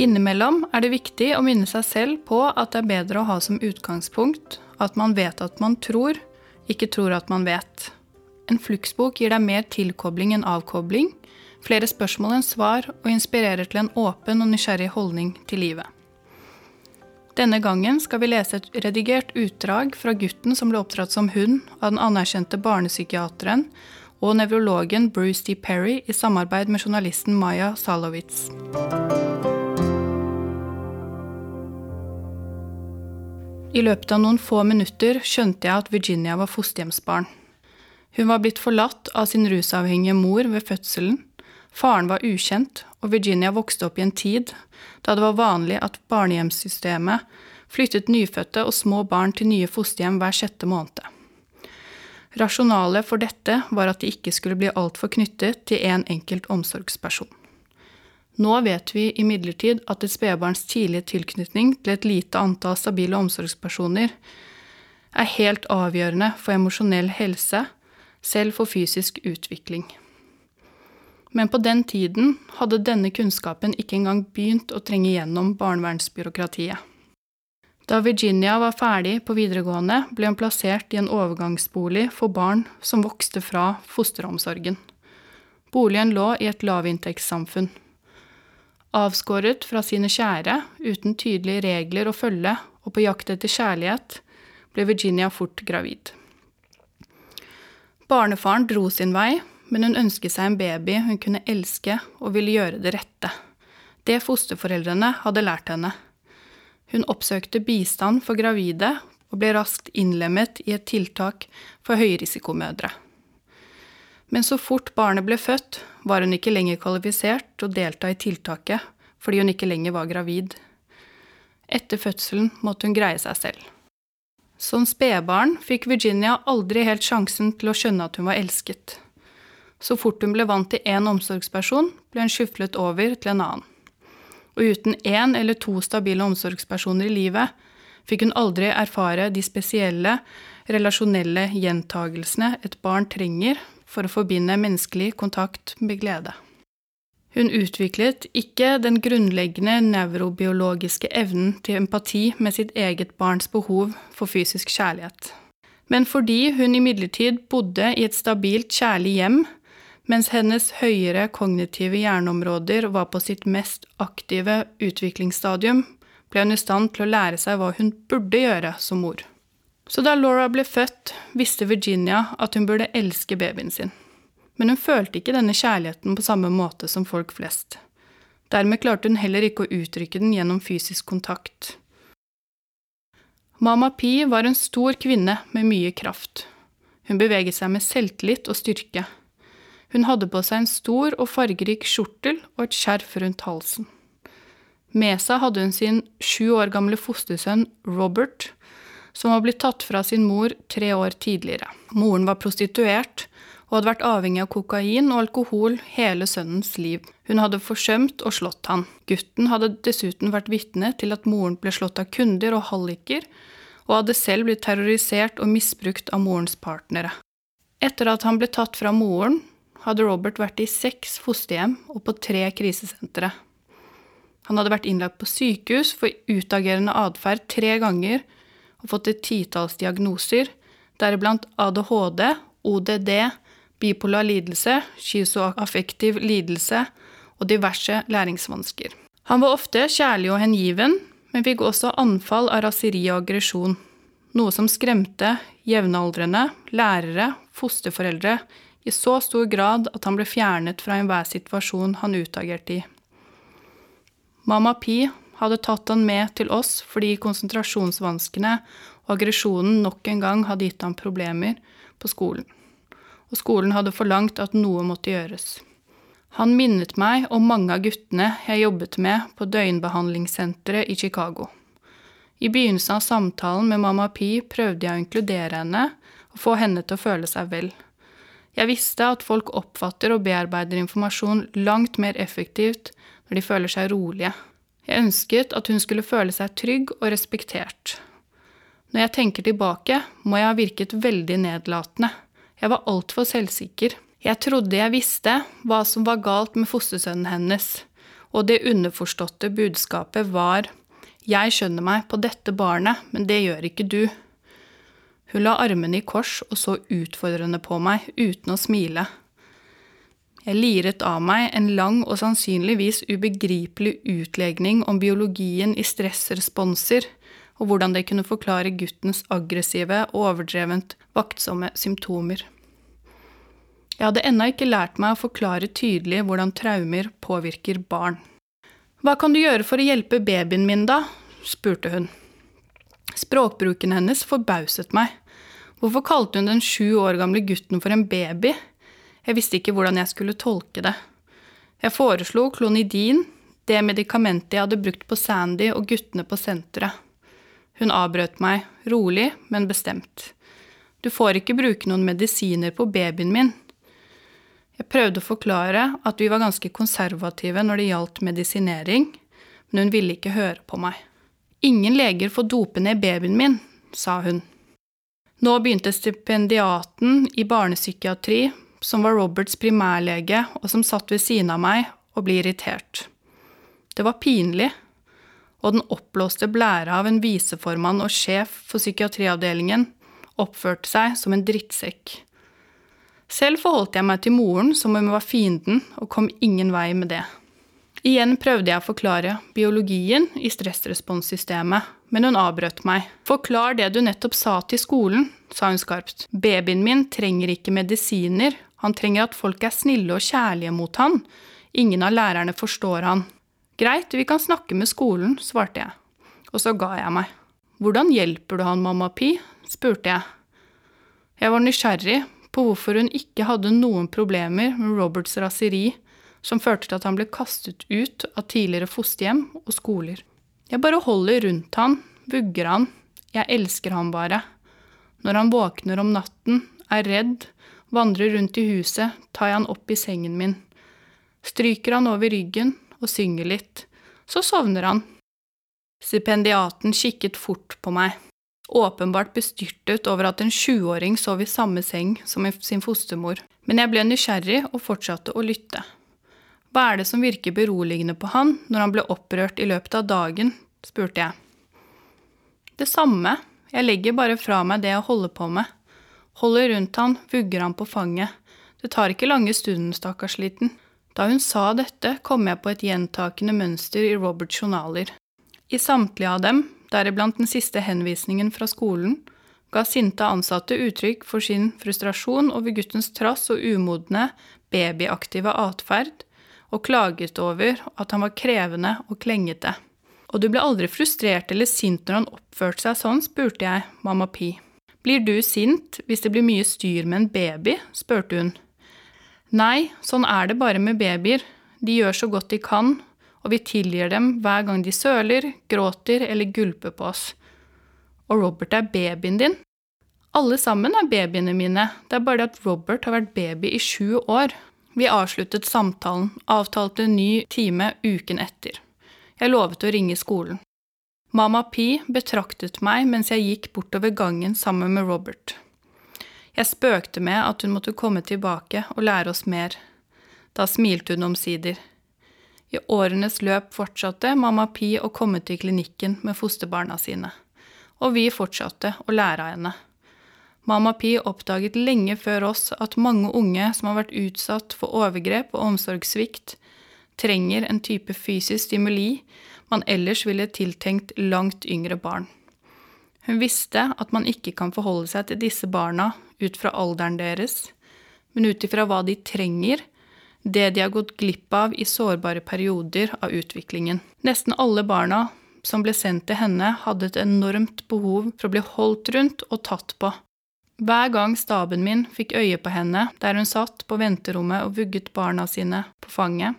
Innimellom er det viktig å minne seg selv på at det er bedre å ha som utgangspunkt at man vet at man tror, ikke tror at man vet. En fluksbok gir deg mer tilkobling enn avkobling, flere spørsmål enn svar, og inspirerer til en åpen og nysgjerrig holdning til livet. Denne gangen skal vi lese et redigert utdrag fra gutten som ble oppdratt som hund av den anerkjente barnepsykiateren og nevrologen Bruce D. Perry i samarbeid med journalisten Maya Salowitz. I løpet av noen få minutter skjønte jeg at Virginia var fosterhjemsbarn. Hun var blitt forlatt av sin rusavhengige mor ved fødselen. Faren var ukjent, og Virginia vokste opp i en tid da det var vanlig at barnehjemssystemet flyttet nyfødte og små barn til nye fosterhjem hver sjette måned. Rasjonalet for dette var at de ikke skulle bli altfor knyttet til én en enkelt omsorgsperson. Nå vet vi imidlertid at et spedbarns tidlige tilknytning til et lite antall stabile omsorgspersoner er helt avgjørende for emosjonell helse, selv for fysisk utvikling. Men på den tiden hadde denne kunnskapen ikke engang begynt å trenge gjennom barnevernsbyråkratiet. Da Virginia var ferdig på videregående, ble hun plassert i en overgangsbolig for barn som vokste fra fosteromsorgen. Boligen lå i et lavinntektssamfunn. Avskåret fra sine kjære, uten tydelige regler å følge og på jakt etter kjærlighet, ble Virginia fort gravid. Barnefaren dro sin vei, men hun ønsket seg en baby hun kunne elske og ville gjøre det rette. Det fosterforeldrene hadde lært henne. Hun oppsøkte bistand for gravide og ble raskt innlemmet i et tiltak for høyrisikomødre. Men så fort barnet ble født, var hun ikke lenger kvalifisert til å delta i tiltaket fordi hun ikke lenger var gravid. Etter fødselen måtte hun greie seg selv. Som spedbarn fikk Virginia aldri helt sjansen til å skjønne at hun var elsket. Så fort hun ble vant til én omsorgsperson, ble hun skyflet over til en annen. Og uten én eller to stabile omsorgspersoner i livet fikk hun aldri erfare de spesielle, relasjonelle gjentagelsene et barn trenger for å forbinde menneskelig kontakt med glede. Hun utviklet ikke den grunnleggende nevrobiologiske evnen til empati med sitt eget barns behov for fysisk kjærlighet. Men fordi hun imidlertid bodde i et stabilt, kjærlig hjem, mens hennes høyere kognitive hjerneområder var på sitt mest aktive utviklingsstadium, ble hun i stand til å lære seg hva hun burde gjøre som mor. Så da Laura ble født, visste Virginia at hun burde elske babyen sin. Men hun følte ikke denne kjærligheten på samme måte som folk flest. Dermed klarte hun heller ikke å uttrykke den gjennom fysisk kontakt. Mama Pi var en stor kvinne med mye kraft. Hun beveget seg med selvtillit og styrke. Hun hadde på seg en stor og fargerik skjortel og et skjerf rundt halsen. Med seg hadde hun sin sju år gamle fostersønn Robert, som var blitt tatt fra sin mor tre år tidligere. Moren var prostituert og hadde vært avhengig av kokain og alkohol hele sønnens liv. Hun hadde forsømt og slått han. Gutten hadde dessuten vært vitne til at moren ble slått av kunder og halliker, og hadde selv blitt terrorisert og misbrukt av morens partnere. Etter at han ble tatt fra moren, hadde Robert vært i seks fosterhjem og på tre krisesentre. Han hadde vært innlagt på sykehus for utagerende atferd tre ganger og fått et titalls diagnoser, deriblant ADHD, ODD, bipolar lidelse, schizoaffektiv lidelse og diverse læringsvansker. Han var ofte kjærlig og hengiven, men fikk også anfall av raseri og aggresjon, noe som skremte jevnaldrende, lærere, fosterforeldre i så stor grad at han ble fjernet fra enhver situasjon han utagerte i. Mamma Pi hadde tatt han med til oss fordi konsentrasjonsvanskene og aggresjonen nok en gang hadde gitt ham problemer på skolen. Og skolen hadde forlangt at noe måtte gjøres. Han minnet meg om mange av guttene jeg jobbet med på døgnbehandlingssenteret i Chicago. I begynnelsen av samtalen med Mamma Pi prøvde jeg å inkludere henne og få henne til å føle seg vel. Jeg visste at folk oppfatter og bearbeider informasjon langt mer effektivt når de føler seg rolige. Jeg ønsket at hun skulle føle seg trygg og respektert. Når jeg tenker tilbake, må jeg ha virket veldig nedlatende. Jeg var altfor selvsikker. Jeg trodde jeg visste hva som var galt med fostersønnen hennes, og det underforståtte budskapet var Jeg skjønner meg på dette barnet, men det gjør ikke du. Hun la armene i kors og så utfordrende på meg uten å smile. Jeg liret av meg en lang og sannsynligvis ubegripelig utlegning om biologien i stressresponser, og hvordan det kunne forklare guttens aggressive og overdrevent vaktsomme symptomer. Jeg hadde ennå ikke lært meg å forklare tydelig hvordan traumer påvirker barn. Hva kan du gjøre for å hjelpe babyen min, da? spurte hun. Språkbruken hennes forbauset meg. Hvorfor kalte hun den sju år gamle gutten for en baby? Jeg visste ikke hvordan jeg skulle tolke det. Jeg foreslo klonidin, det medikamentet jeg hadde brukt på Sandy og guttene på senteret. Hun avbrøt meg, rolig, men bestemt. Du får ikke bruke noen medisiner på babyen min. Jeg prøvde å forklare at vi var ganske konservative når det gjaldt medisinering, men hun ville ikke høre på meg. Ingen leger får dope ned babyen min, sa hun. Nå begynte stipendiaten i barnepsykiatri som var Roberts primærlege, og som satt ved siden av meg, og ble irritert. Det var pinlig, og den oppblåste blæra av en viseformann og sjef for psykiatriavdelingen oppførte seg som en drittsekk. Selv forholdt jeg meg til moren som om hun var fienden, og kom ingen vei med det. Igjen prøvde jeg å forklare biologien i stressresponssystemet, men hun avbrøt meg. Forklar det du nettopp sa til skolen, sa hun skarpt. Babyen min trenger ikke medisiner, han trenger at folk er snille og kjærlige mot han. Ingen av lærerne forstår han. Greit, vi kan snakke med skolen, svarte jeg. Og så ga jeg meg. Hvordan hjelper du han, mamma Pi? spurte jeg. Jeg var nysgjerrig på hvorfor hun ikke hadde noen problemer med Roberts raseri, som førte til at han ble kastet ut av tidligere fosterhjem og skoler. Jeg bare holder rundt han, vugger han, jeg elsker han bare. Når han våkner om natten, er redd, vandrer rundt i huset, tar jeg han opp i sengen min. Stryker han over ryggen og synger litt. Så sovner han. Stipendiaten kikket fort på meg, åpenbart bestyrtet over at en sjuåring sov i samme seng som sin fostermor, men jeg ble nysgjerrig og fortsatte å lytte. Hva er det som virker beroligende på han når han ble opprørt i løpet av dagen? spurte jeg. Det samme, jeg legger bare fra meg det jeg holder på med holder rundt han, vugger han på fanget. Det tar ikke lange stunden, stakkars liten. Da hun sa dette, kom jeg på et gjentakende mønster i Roberts journaler. I samtlige av dem, deriblant den siste henvisningen fra skolen, ga sinte ansatte uttrykk for sin frustrasjon over guttens trass og umodne, babyaktive atferd, og klaget over at han var krevende og klengete. Og du ble aldri frustrert eller sint når han oppførte seg sånn, spurte jeg mamma Pi. Blir du sint hvis det blir mye styr med en baby? spurte hun. Nei, sånn er det bare med babyer. De gjør så godt de kan, og vi tilgir dem hver gang de søler, gråter eller gulper på oss. Og Robert er babyen din? Alle sammen er babyene mine, det er bare det at Robert har vært baby i sju år. Vi avsluttet samtalen, avtalte en ny time uken etter. Jeg lovet å ringe skolen. Mamma P betraktet meg mens jeg gikk bortover gangen sammen med Robert. Jeg spøkte med at hun måtte komme tilbake og lære oss mer. Da smilte hun omsider. I årenes løp fortsatte mamma Pi å komme til klinikken med fosterbarna sine, og vi fortsatte å lære av henne. Mamma Pi oppdaget lenge før oss at mange unge som har vært utsatt for overgrep og omsorgssvikt, trenger en type fysisk stimuli man ellers ville tiltenkt langt yngre barn. Hun visste at man ikke kan forholde seg til disse barna ut fra alderen deres, men ut ifra hva de trenger, det de har gått glipp av i sårbare perioder av utviklingen. Nesten alle barna som ble sendt til henne, hadde et enormt behov for å bli holdt rundt og tatt på. Hver gang staben min fikk øye på henne der hun satt på venterommet og vugget barna sine på fanget,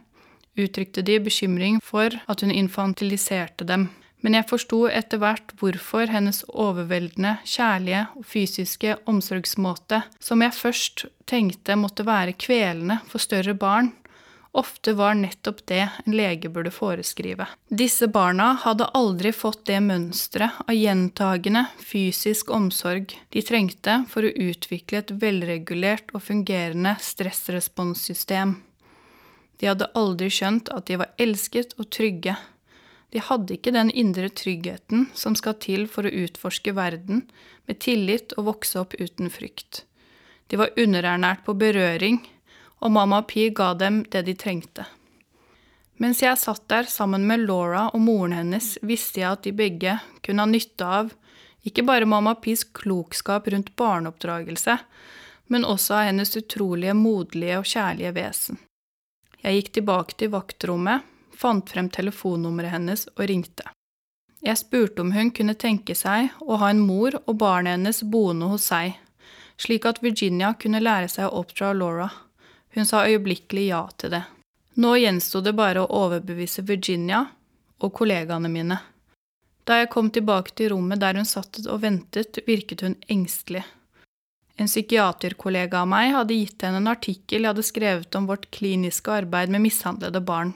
uttrykte de bekymring for at hun infantiliserte dem. Men jeg forsto etter hvert hvorfor hennes overveldende, kjærlige og fysiske omsorgsmåte, som jeg først tenkte måtte være kvelende for større barn, ofte var nettopp det en lege burde foreskrive. Disse barna hadde aldri fått det mønsteret av gjentagende fysisk omsorg de trengte for å utvikle et velregulert og fungerende stressresponssystem. De hadde aldri skjønt at de var elsket og trygge. De hadde ikke den indre tryggheten som skal til for å utforske verden med tillit og vokse opp uten frykt. De var underernært på berøring, og Mamma og Pi ga dem det de trengte. Mens jeg satt der sammen med Laura og moren hennes, visste jeg at de begge kunne ha nytte av ikke bare Mamma Pis klokskap rundt barneoppdragelse, men også av hennes utrolige moderlige og kjærlige vesen. Jeg gikk tilbake til vaktrommet, fant frem telefonnummeret hennes og ringte. Jeg spurte om hun kunne tenke seg å ha en mor og barnet hennes boende hos seg, slik at Virginia kunne lære seg å oppdra Laura. Hun sa øyeblikkelig ja til det. Nå gjensto det bare å overbevise Virginia og kollegaene mine. Da jeg kom tilbake til rommet der hun satt og ventet, virket hun engstelig. En psykiaterkollega av meg hadde gitt henne en artikkel jeg hadde skrevet om vårt kliniske arbeid med mishandlede barn.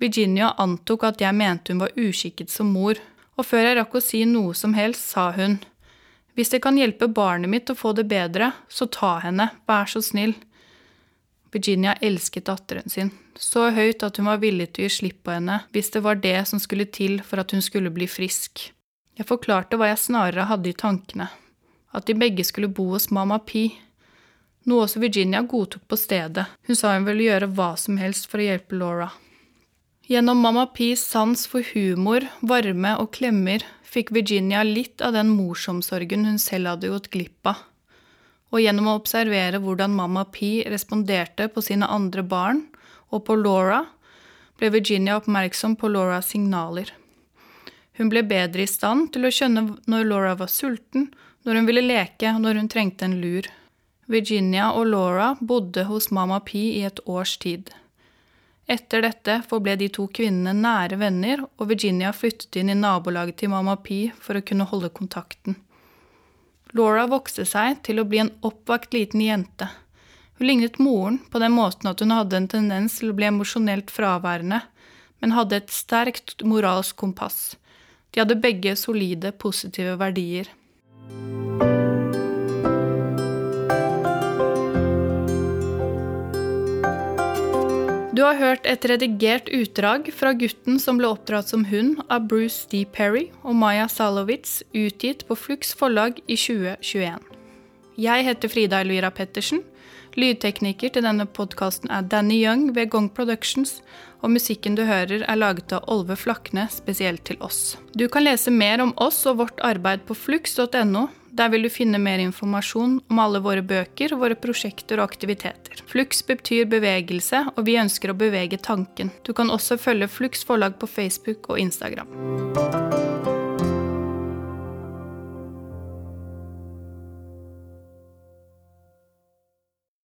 Virginia antok at jeg mente hun var uskikket som mor, og før jeg rakk å si noe som helst, sa hun, Hvis det kan hjelpe barnet mitt å få det bedre, så ta henne, vær så snill. Virginia elsket datteren sin, så høyt at hun var villig til å gi slipp på henne hvis det var det som skulle til for at hun skulle bli frisk. Jeg forklarte hva jeg snarere hadde i tankene, at de begge skulle bo hos Mamma Pi, noe også Virginia godtok på stedet, hun sa hun ville gjøre hva som helst for å hjelpe Laura. Gjennom Mamma Pis sans for humor, varme og klemmer fikk Virginia litt av den morsomsorgen hun selv hadde gått glipp av og gjennom å observere hvordan Mamma P responderte på sine andre barn og på Laura, ble Virginia oppmerksom på Lauras signaler. Hun ble bedre i stand til å skjønne når Laura var sulten, når hun ville leke når hun trengte en lur. Virginia og Laura bodde hos Mama P i et års tid. Etter dette forble de to kvinnene nære venner, og Virginia flyttet inn i nabolaget til Mama P for å kunne holde kontakten. Laura vokste seg til å bli en oppvakt liten jente. Hun lignet moren på den måten at hun hadde en tendens til å bli emosjonelt fraværende, men hadde et sterkt moralsk kompass. De hadde begge solide, positive verdier. Du har hørt et redigert utdrag fra 'Gutten som ble oppdratt som hund' av Bruce D. Perry og Maya Salowitz, utgitt på Flux forlag i 2021. Jeg heter Frida Elvira Pettersen. Lydtekniker til denne podkasten er Danny Young ved Gong Productions, og musikken du hører er laget av Olve Flakne spesielt til oss. Du kan lese mer om oss og vårt arbeid på flux.no, der vil du finne mer informasjon om alle våre bøker, våre prosjekter og aktiviteter. Flux betyr bevegelse, og vi ønsker å bevege tanken. Du kan også følge Flux forlag på Facebook og Instagram.